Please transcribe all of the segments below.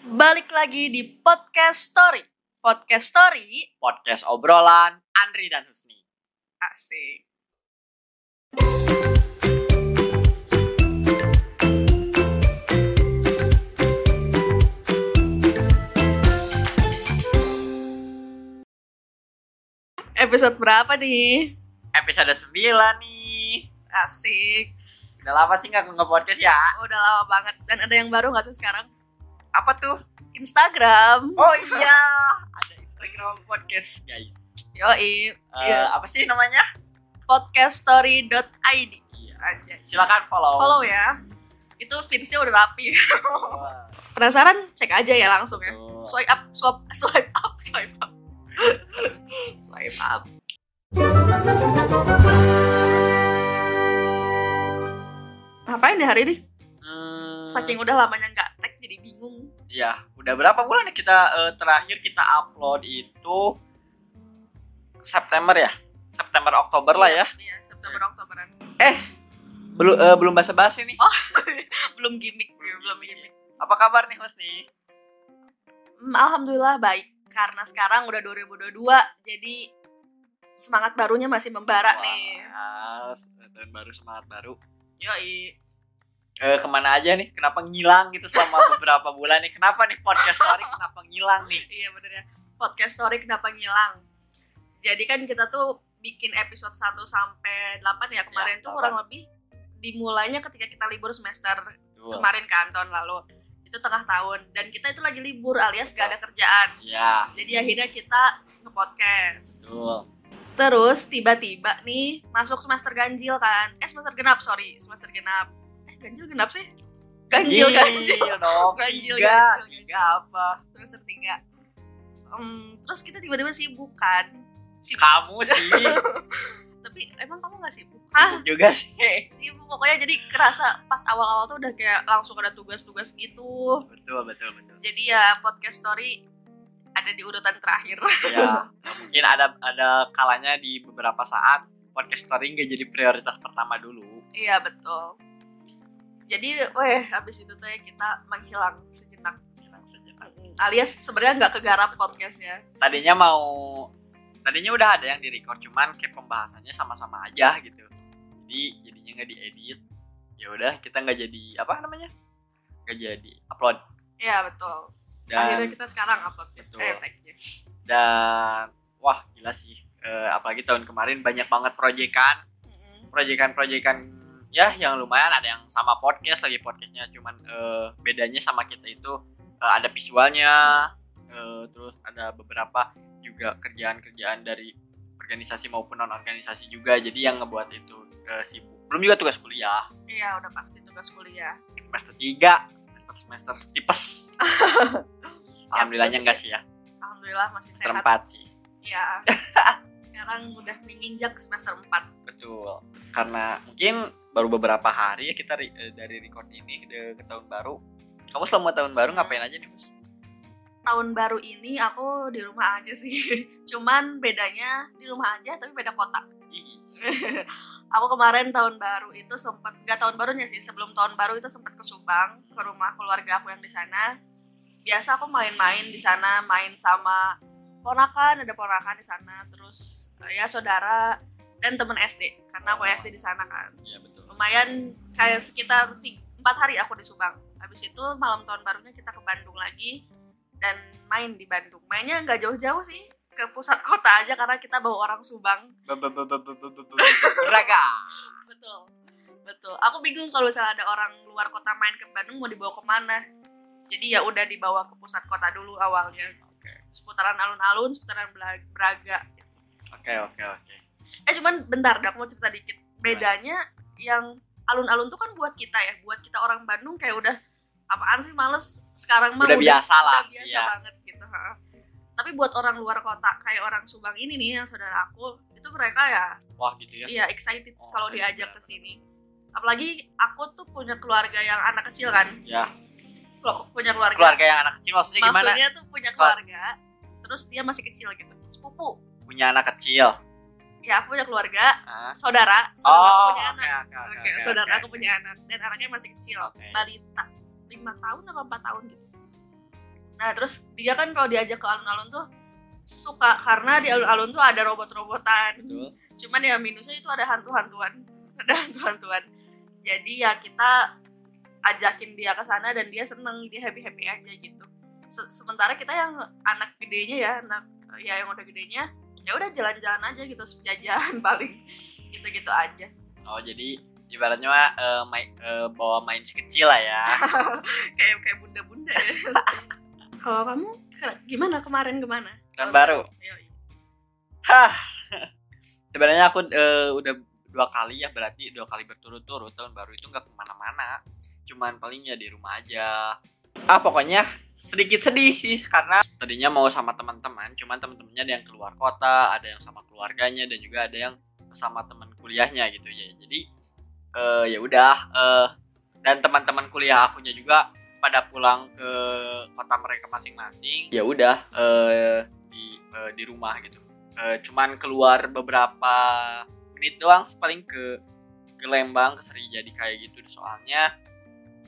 Balik lagi di Podcast Story. Podcast Story Podcast obrolan Andri dan Husni. asik. Episode berapa nih? Episode 9 nih. Asik. Udah lama sih nggak nge-podcast ya? Udah lama banget. Dan ada yang baru nggak sih sekarang? Apa tuh? Instagram. Oh iya, ada Instagram podcast guys. Yoi. Eh, Iya. Apa sih namanya? Podcaststory.id. Iya. Aja. Silakan follow. Follow ya. Itu feedsnya udah rapi. Wah, Penasaran? Cek aja ya langsung ya. Swipe up, swipe, swipe up, swipe up. swipe up. Ngapain ya hari ini? Hmm, Saking udah lamanya nggak bingung. Iya, udah berapa bulan nih kita eh, terakhir kita upload itu September ya? September Oktober lah ya. Iya, September Oktoberan. Belum eh, belum basa-basi nih. Oh. belum gimmick, belum gimmick. Apa kabar nih Husni? Hmm, Alhamdulillah baik. Karena sekarang udah 2022, jadi semangat barunya masih membara nih. Wah, tahun baru semangat baru. Yoi. Eh, ke mana aja nih? Kenapa ngilang gitu selama beberapa bulan nih? Kenapa nih podcast story kenapa ngilang nih? Iya bener ya. Podcast story kenapa ngilang? Jadi kan kita tuh bikin episode 1 sampai 8 ya kemarin Ya, tuh 8. kurang lebih dimulainya ketika kita libur semester Tuh. kemarin kan tahun lalu. Itu tengah tahun dan kita itu lagi libur alias gak ada kerjaan. Ya, Jadi akhirnya kita nge-podcast. betul. Terus tiba-tiba nih masuk semester ganjil kan. Eh semester genap, sorry, semester genap. Ganjil genap sih? Ganjil ganjil. dong. Ganjil, ganjil, apa? semester tiga. Em, terus kita tiba-tiba sibuk kan. Sibuk. Kamu sih. Tapi emang kamu gak sibuk? Sibuk juga sih. Sibuk pokoknya jadi kerasa pas awal-awal tuh udah kayak langsung ada tugas-tugas gitu. Betul, betul, betul. Jadi ya podcast story ada di urutan terakhir. Ya, mungkin ada ada kalanya di beberapa saat podcast story nggak jadi prioritas pertama dulu. iya betul. Jadi, weh, habis itu tuh ya kita menghilang sejenak. Hilang sejenak. Alias sebenarnya nggak kegarap podcastnya. Tadinya mau tadinya udah ada yang di record cuman kayak pembahasannya sama-sama aja gitu. Jadi jadinya nggak diedit. Ya udah kita nggak jadi apa namanya? Nggak jadi upload Iya betul. Akhirnya dan kita sekarang upload Betul. eh, dan wah gila sih. Eh, apalagi tahun kemarin banyak banget proyekan Mm-mm. proyekan-proyekan ya yang lumayan ada yang sama podcast lagi podcastnya cuman eh, bedanya sama kita itu eh, ada visualnya eh, terus ada beberapa juga kerjaan-kerjaan dari organisasi maupun non organisasi juga jadi yang ngebuat itu eh, sibuk belum juga tugas kuliah Iya udah pasti tugas kuliah. semester 3 semester semester tipes alhamdulillahnya enggak sih ya Alhamdulillah masih sehat. terempat sih Iya. Sekarang udah menginjak semester 4. betul karena mungkin baru beberapa hari ya kita eh, dari record ini ke, ke tahun baru kamu selama tahun baru ngapain aja nih? Tahun baru ini aku di rumah aja sih. Cuman bedanya di rumah aja tapi beda kota. Aku kemarin tahun baru itu sempat nggak tahun barunya sih sebelum tahun baru itu sempat ke Subang ke rumah keluarga aku yang di sana. Biasa aku main-main di sana, main sama ponakan, ada ponakan di sana, terus eh, ya saudara dan temen SD karena aku SD di sana kan. Iya betul. Lumayan kayak sekitar empat hari aku di Subang. Habis itu malam tahun barunya kita ke Bandung lagi dan main di Bandung. Mainnya nggak jauh-jauh sih ke pusat kota aja karena kita bawa orang Subang. Raga. Betul, betul. Aku bingung kalau misalnya ada orang luar kota main ke Bandung mau dibawa ke mana. Jadi ya udah dibawa ke pusat kota dulu awalnya. Oke. Seputaran alun-alun, seputaran Braga. Oke oke oke. Eh cuman bentar, dah, aku mau cerita dikit. Bedanya yang alun-alun tuh kan buat kita ya, buat kita orang Bandung kayak udah apaan sih males sekarang mah Udah biasa lah. udah biasa Iya. banget gitu. ha. Tapi buat orang luar kota kayak orang Subang ini nih yang saudara aku, itu mereka ya Wah gitu ya. iya excited Oh, kalau diajak ke sini. Apalagi aku tuh punya keluarga yang anak kecil kan. Ya. Kalau punya keluarga. Keluarga yang anak kecil maksudnya gimana? Maksudnya tuh punya keluarga, terus dia masih kecil gitu. Sepupu. Punya anak kecil. Ya aku punya keluarga, Ah. saudara, saudara aku Oh, punya oke anak. oke. Oke, oke, saudara oke. aku punya anak dan anaknya masih kecil, Oke. balita, lima tahun apa empat tahun gitu. nah terus dia kan kalau diajak ke alun-alun tuh suka karena di alun-alun tuh ada robot-robotan betul cuman ya minusnya itu ada hantu-hantuan ada hantu-hantuan jadi ya kita ajakin dia ke sana dan dia seneng dia happy happy aja gitu Se- sementara kita yang anak gedenya ya anak ya yang udah gedenya ya udah jalan-jalan aja gitu jajan paling gitu-gitu aja oh jadi ibaratnya mah, eh, main, eh, bawa main si kecil lah ya kayak kayak bunda-bunda ya kalau kamu gimana kemarin ke mana tahun baru Yoi. Hah. Sebenarnya aku eh, udah dua kali ya berarti dua kali berturut-turut tahun baru itu nggak ke mana-mana. Cuman paling ya di rumah aja. Ah pokoknya sedikit sedih sih karena tadinya mau sama teman-teman, cuman teman-temannya ada yang keluar kota, ada yang sama keluarganya dan juga ada yang sama teman kuliahnya gitu ya. Jadi eh, ya udah eh, dan teman-teman kuliah akunya juga pada pulang ke kota mereka masing-masing. Ya udah eh, di eh, di rumah gitu. Eh, cuman keluar beberapa menit doang paling ke ke Lembang ke Serijadi kayak gitu soalnya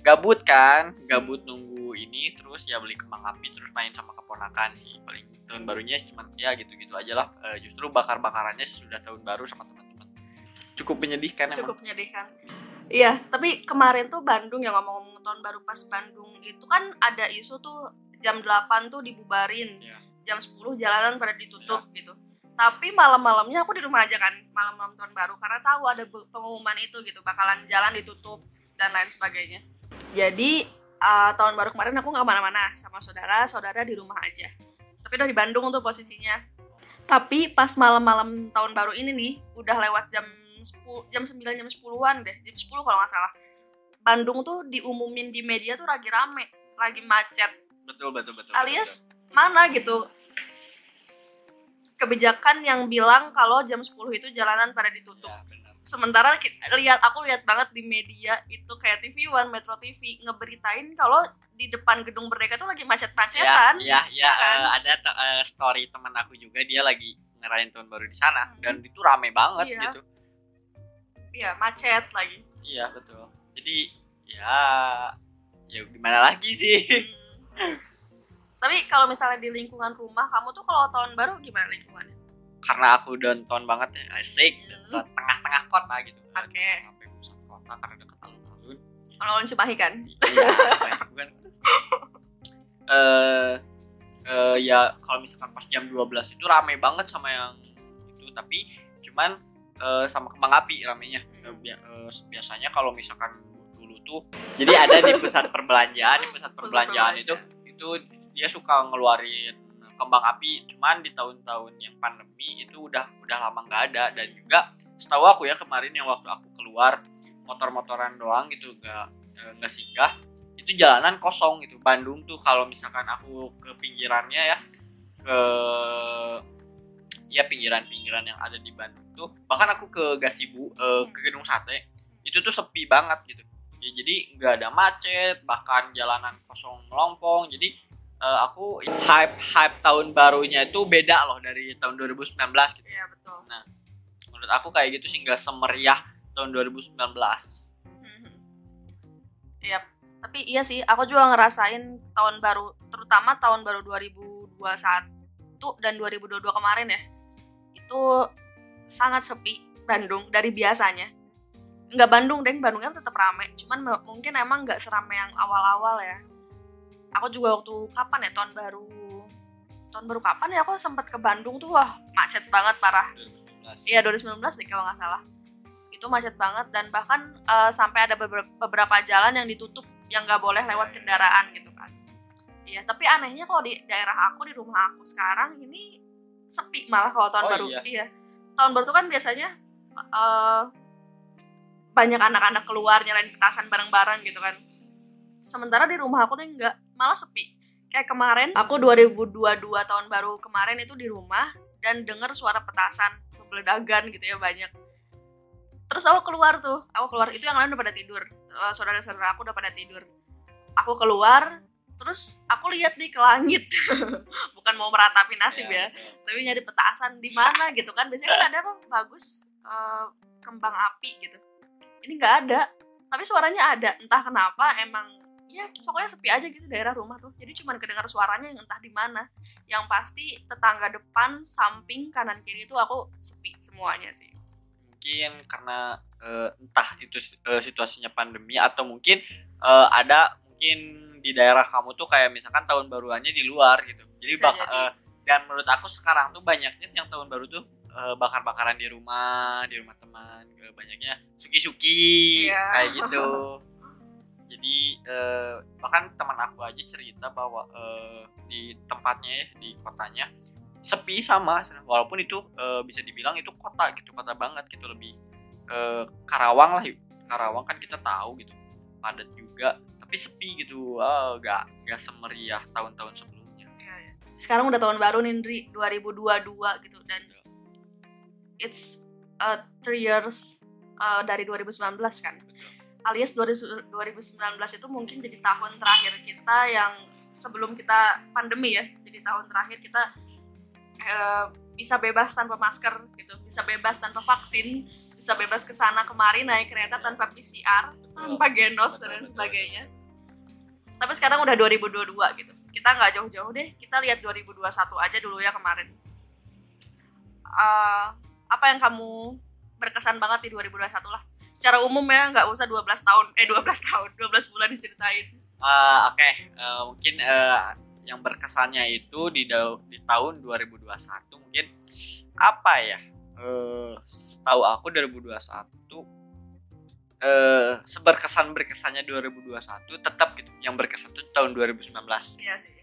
gabut kan gabut nunggu ini terus ya beli kembang api terus main sama keponakan sih. Paling tahun barunya cuman ya gitu-gitu aja lah. Eh, justru bakar-bakarannya sudah tahun baru sama teman-teman. Cukup menyedihkan emang. cukup menyedihkan. Iya tapi kemarin tuh Bandung yang ngomong-ngomong tahun baru pas Bandung itu kan ada isu tuh jam 8 tuh dibubarin. Iya. jam 10 jalanan pada ditutup gitu. Tapi malam-malamnya aku di rumah aja kan malam-malam tahun baru karena tahu ada pengumuman itu gitu bakalan jalan ditutup dan lain sebagainya. Jadi uh, tahun baru kemarin aku nggak ke mana-mana sama saudara saudara di rumah aja. Tapi udah di Bandung tuh posisinya. Tapi pas malam-malam tahun baru ini nih udah lewat jam 10 jam 9 jam 10-an deh jam 10 kalau nggak salah. Bandung tuh diumumin di media tuh lagi rame lagi macet. Betul betul betul alias mana gitu? Kebijakan yang bilang kalau jam 10 itu jalanan pada betul. ditutup. Ya. Sementara lihat aku lihat banget di media itu kayak TV One Metro TV ngeberitain kalau di depan gedung Merdeka tuh lagi ya macet-macetan ya ya kan? eh, ada te- eh, story teman aku juga dia lagi ngerayain tahun baru di sana Hmm. dan itu rame banget Iya. gitu iya macet lagi Iya betul. Jadi ya ya gimana lagi sih? Hmm. tapi kalau misalnya di lingkungan rumah kamu tuh kalau tahun baru gimana lingkungannya Karena aku downtown banget ya, asik Hmm. tengah-tengah kota gitu. Oke. Sampai pusat kota karena dekat alun-alun. kalau Cimahi kan Iya, bukan. Eh eh, ya kalau misalkan pas jam 12 itu rame banget sama yang itu tapi cuman eh, sama kembang api ramenya eh, biasanya kalau misalkan dulu tuh jadi ada di pusat perbelanjaan di pusat perbelanjaan itu itu dia suka ngeluarin kembang api. Cuman di tahun-tahun yang pandemi itu udah udah lama nggak ada. Dan juga setahu aku ya kemarin yang waktu aku keluar motor-motoran doang gitu nggak eh, nggak singgah itu jalanan kosong gitu. Bandung tuh kalau misalkan aku ke pinggirannya ya ke ya pinggiran-pinggiran yang ada di Bandung tuh bahkan aku ke Gasibu eh, ke gedung sate itu tuh sepi banget gitu. Ya jadi nggak ada macet bahkan jalanan kosong melompong. Jadi eh, aku hype hype tahun barunya itu beda loh dari tahun 2019 gitu iya betul menurut aku kayak gitu sih nggak semeriah tahun 2019 Mhm. Iya, tapi iya sih, aku juga ngerasain tahun baru, terutama tahun baru 2021 dan 2022 kemarin ya. Itu sangat sepi Bandung dari biasanya. Nggak Bandung, deng, Bandungnya tetap rame. Cuman mungkin emang nggak serame yang awal-awal ya. Aku juga waktu kapan ya tahun baru tahun baru kapan ya aku sempat ke Bandung tuh wah macet banget parah 2019 Iya 2019 deh kalau nggak salah. Itu macet banget dan bahkan eh, sampai ada beber- beberapa jalan yang ditutup yang nggak boleh lewat kendaraan gitu kan. Iya, tapi anehnya kalau di daerah aku di rumah aku sekarang ini sepi malah kalau tahun Oh, baru. iya? Iya. Tahun baru tuh kan biasanya eh, banyak anak-anak keluar nyalain petasan bareng-bareng gitu kan. Sementara di rumah aku nih nggak, malah sepi. Kayak kemarin aku 2022 tahun baru kemarin itu di rumah dan dengar suara petasan peledagan gitu ya banyak. Terus aku keluar tuh. Aku keluar itu yang lain udah pada tidur. Eh, saudara-saudara aku udah pada tidur. Aku keluar terus aku lihat nih ke langit. Bukan mau meratapi nasib ya tapi nyari petasan di mana gitu kan. Biasanya kan ada apa bagus eh, kembang api gitu. Ini nggak ada tapi suaranya ada. Entah kenapa emang ya pokoknya sepi aja gitu daerah rumah tuh. Jadi cuman kedengar suaranya yang entah di mana. Yang pasti tetangga depan samping kanan kiri itu aku sepi semuanya sih. Mungkin karena eh, entah itu eh, situasinya pandemi atau mungkin eh, ada mungkin di daerah kamu tuh kayak misalkan tahun baruannya di luar gitu. Jadi Bisa bak- jadi. eh, dan menurut aku sekarang tuh banyaknya yang tahun baru tuh bakar-bakaran di rumah di rumah teman banyaknya suki-suki Iya. kayak gitu eh, bahkan teman aku aja cerita bahwa eh, di tempatnya ya di kotanya sepi sama walaupun itu eh, bisa dibilang itu kota gitu kota banget gitu lebih eh, Karawang lah Karawang kan kita tahu gitu padat juga tapi sepi gitu oh, gak gak semeriah tahun-tahun sebelumnya. Iya, iya. sekarang udah tahun baru nih Ndri 2022 gitu dan it's uh, three years uh, dari 2019 kan alias 2000 2019 itu mungkin jadi tahun terakhir kita yang sebelum kita pandemi ya jadi tahun terakhir kita eh, bisa bebas tanpa masker gitu bisa bebas tanpa vaksin bisa bebas ke sana kemari naik kereta tanpa PCR tanpa genos dan lain sebagainya. tapi sekarang udah 2022 gitu kita nggak jauh-jauh deh kita lihat 2021 aja dulu ya kemarin. Eh, apa yang kamu berkesan banget di 2021 lah secara umum ya nggak usah 12 tahun. Eh 12 tahun 12 bulan diceritain. Ah, oke. Eh, mungkin eh, yang berkesannya itu di di tahun 2021 mungkin apa ya? Eh tahu aku 2021 eh seberkesan berkesannya 2021 tetap gitu. Yang berkesan tuh tahun 2019 iya sih.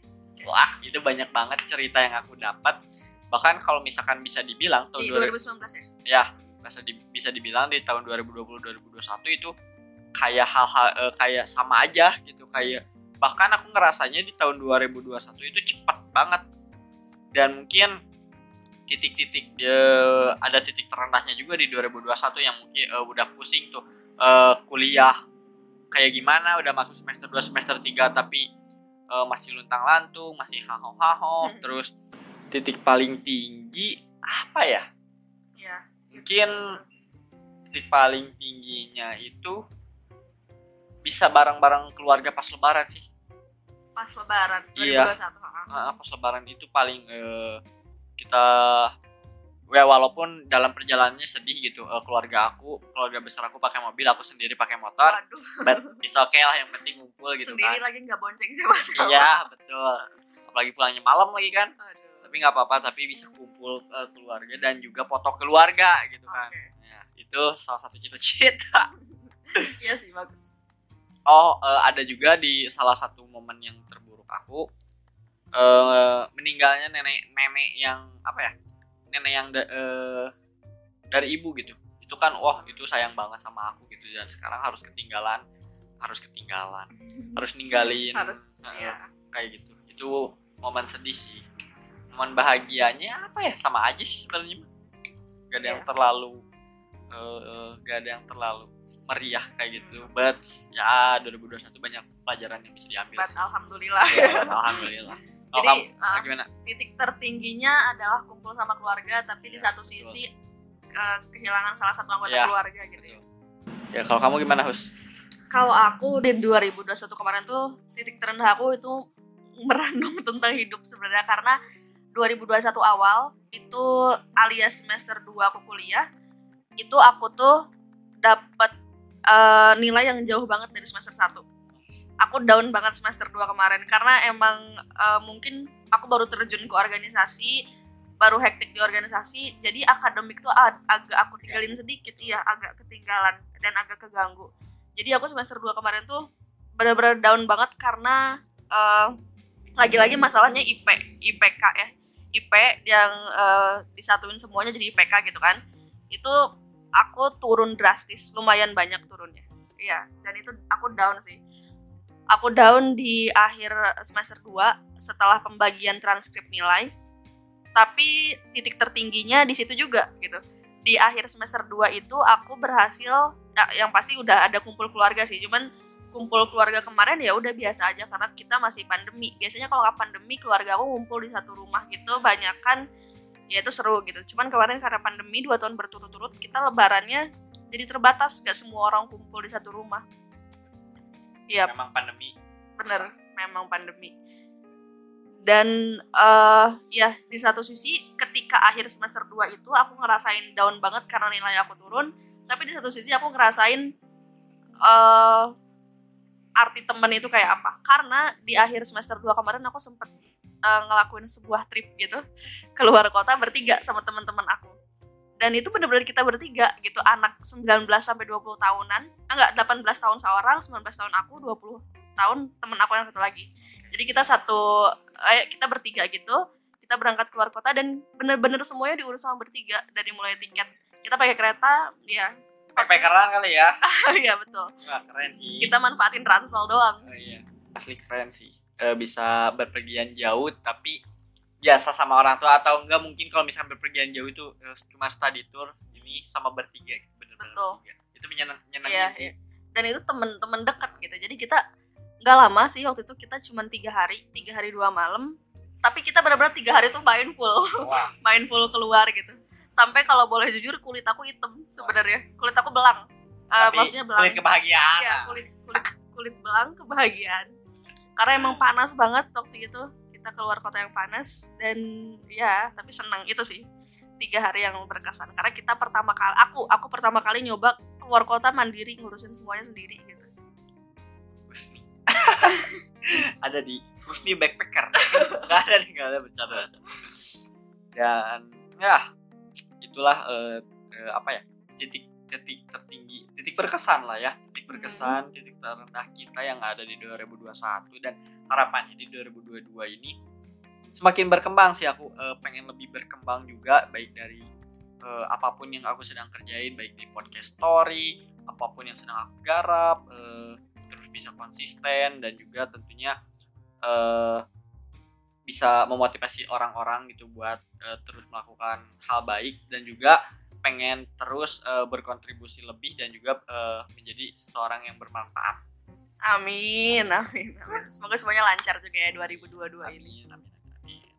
Wah itu banyak banget cerita yang aku dapat. Bahkan kalau misalkan bisa dibilang tahun di 2000 2019 ya bisa di- bisa dibilang di tahun 2020 2021 itu kayak hal-hal eh, kayak sama aja gitu kayak bahkan aku ngerasanya di tahun 2021 itu cepat banget dan mungkin titik-titik eh, ada titik terendahnya juga di 2021 yang mungkin eh, udah pusing tuh eh, kuliah kayak gimana udah masuk semester 2 semester 3 tapi eh, masih luntang lantung masih haho-haho Hmm. terus titik paling tinggi apa ya. Mungkin titik paling tingginya itu bisa bareng-bareng keluarga pas lebaran sih. Pas lebaran 2021 Iya. pas lebaran itu paling eh, kita ya walaupun dalam perjalanannya sedih gitu eh, keluarga aku keluarga besar aku pakai mobil aku sendiri pakai motor waduh. but it's okay lah yang penting ngumpul gitu sendiri kan. lagi nggak bonceng siapa siapa iya betul. Apalagi pulangnya malam lagi kan. Aduh. Tapi nggak apa-apa tapi bisa kumpul eh, keluarga dan juga foto keluarga gitu kan Oke. ya, itu salah satu cita-cita iya sih bagus Oh, eh, ada juga di salah satu momen yang terburuk aku eh meninggalnya nenek-nenek yang apa ya? Nenek yang da- eh, dari ibu gitu. Itu kan wah, itu sayang banget sama aku gitu dan sekarang harus ketinggalan, harus ketinggalan, harus ninggalin harus Heeh. ya kayak gitu. Itu momen sedih sih. Momen bahagianya apa ya? Sama aja sih sebenarnya. Gak ada yang Iya. terlalu eh gak ada yang terlalu meriah kayak gitu. But ya 2021 banyak pelajaran yang bisa diambil. but sih. alhamdulillah Ya, alhamdulillah. Kalau Jadi, kamu uh, gimana? titik tertingginya adalah kumpul sama keluarga tapi di Iya, satu betul. sisi eh, kehilangan salah satu anggota Iya. keluarga gitu ya. Ya kalau kamu gimana, Hus? Kalau aku di 2021 kemarin tuh titik terendah aku itu merenung tentang hidup sebenarnya karena 2021 awal itu alias semester 2 aku kuliah itu aku tuh dapat eh, nilai yang jauh banget dari semester 1 aku down banget semester 2 kemarin karena emang eh, mungkin aku baru terjun ke organisasi baru hektik di organisasi jadi akademik tuh ag- agak aku tinggalin sedikit ya agak ketinggalan dan agak keganggu. Jadi aku semester 2 kemarin tuh benar-benar down banget karena eh, lagi-lagi masalahnya IP IPK ya IP yang eh, disatuin semuanya jadi IPK gitu kan. Itu aku turun drastis lumayan banyak turunnya. Iya dan itu aku down sih. Aku down di akhir semester 2 setelah pembagian transkrip nilai tapi titik tertingginya di situ juga gitu. Di akhir semester 2 itu aku berhasil ya, yang pasti udah ada kumpul keluarga sih cuman kumpul keluarga kemarin ya udah biasa aja karena kita masih pandemi. Biasanya kalau nggak pandemi keluarga aku ngumpul di satu rumah gitu banyak kan ya itu seru gitu. Cuman kemarin karena pandemi dua tahun berturut-turut kita lebarannya jadi terbatas gak semua orang kumpul di satu rumah. Iya, Memang pandemi. Bener memang pandemi. Dan eh ya di satu sisi ketika akhir semester 2 itu aku ngerasain down banget karena nilai aku turun. Tapi di satu sisi aku ngerasain eh arti temen itu kayak apa. Karena di akhir semester 2 kemarin aku sempet eh, ngelakuin sebuah trip gitu keluar kota bertiga sama teman-teman aku. Dan itu bener-bener kita bertiga gitu anak 19 sampai 20 tahunan. Ah, enggak 18 tahun seorang 19 tahun aku 20 tahun temen aku yang satu lagi. Jadi kita satu eh, kita bertiga gitu kita berangkat keluar kota dan bener-bener semuanya diurus sama bertiga dari mulai tiket. Kita pakai kereta ya Backpackeran kali ya. Ya betul. Wah keren sih. Kita manfaatin ransel doang. Oh, iya. Asli keren sih. Eh, bisa berpergian jauh tapi biasa sama orang tua atau enggak mungkin kalau misalnya berpergian jauh itu eh, cuma study tour ini sama bertiga gitu bener-bener Betul. bertiga. itu menyenang- menyenangkan Iya, sih. iya. dan itu temen-temen dekat gitu. Jadi kita nggak lama sih waktu itu kita cuma tiga hari tiga hari dua malam. Tapi kita benar-benar tiga hari tuh main full. Wah. Main full keluar gitu sampai kalau boleh jujur kulit aku hitam sebenarnya. Kulit aku belang. Eh, tapi maksudnya belang. kulit kebahagiaan. Iya, kulit kulit kulit belang kebahagiaan. Karena emang panas banget waktu itu. Kita keluar kota yang panas dan ya tapi senang. Itu sih tiga hari yang berkesan. Karena kita pertama kali aku aku pertama kali nyoba keluar kota mandiri ngurusin semuanya sendiri gitu. Husni ada di Husni backpacker. Nggak ada nih nggak ada bercanda dan ya itulah eh, eh, apa ya titik titik tertinggi titik berkesan lah ya titik berkesan titik terendah kita yang ada di 2021 dan harapannya di 2022 ini semakin berkembang sih aku eh, pengen lebih berkembang juga baik dari eh, apa pun yang aku sedang kerjain baik di podcast story apa pun yang sedang aku garap eh, terus bisa konsisten dan juga tentunya eh, bisa memotivasi orang-orang gitu buat eh, terus melakukan hal baik dan juga pengen terus eh, berkontribusi lebih dan juga eh, menjadi seorang yang bermanfaat. amin amin amin semoga semuanya lancar juga ya 2022 ini Amin, amin, amin.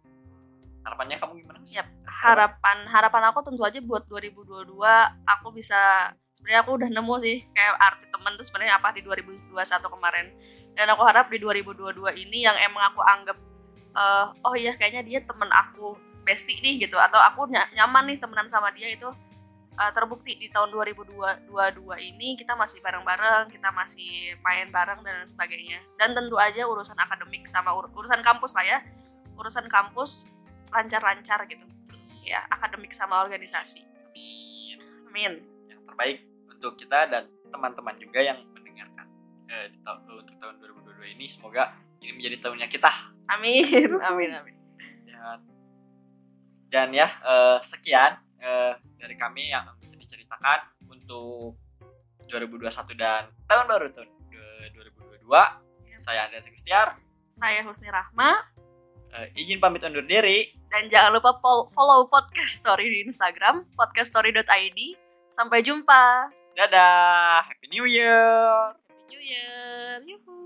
Harapannya kamu gimana? Yap. harapan harapan aku tentu aja buat 2022 aku bisa sebenarnya aku udah nemu sih kayak arti temen tuh sebenarnya apa di 2021 kemarin dan aku harap di 2022 ini yang emang aku anggap eh, oh iya kayaknya dia temen aku bestie nih gitu atau aku ny- nyaman nih temenan sama dia itu. Eh, terbukti di tahun 2022 ini kita masih bareng-bareng kita masih main bareng dan sebagainya. Dan tentu aja urusan akademik sama ur- urusan kampus lah ya. Urusan kampus lancar-lancar gitu. Ya akademik sama organisasi. Amin. amin Yang terbaik untuk kita dan teman-teman juga yang mendengarkan eh, di tahun untuk tahun 2022 ini. Semoga ini menjadi tahunnya kita. amin amin amin Dan dan ya eh, sekian eh, dari kami yang bisa diceritakan untuk 2021 dan tahun baru tahun eh, 2022. Saya Andreas Kristiar. saya Husni Rahma Eh, izin pamit undur diri. dan jangan lupa follow podcast story di Instagram podcaststory.id sampai jumpa Dadah. Happy New Year. Happy New Year Yuhu.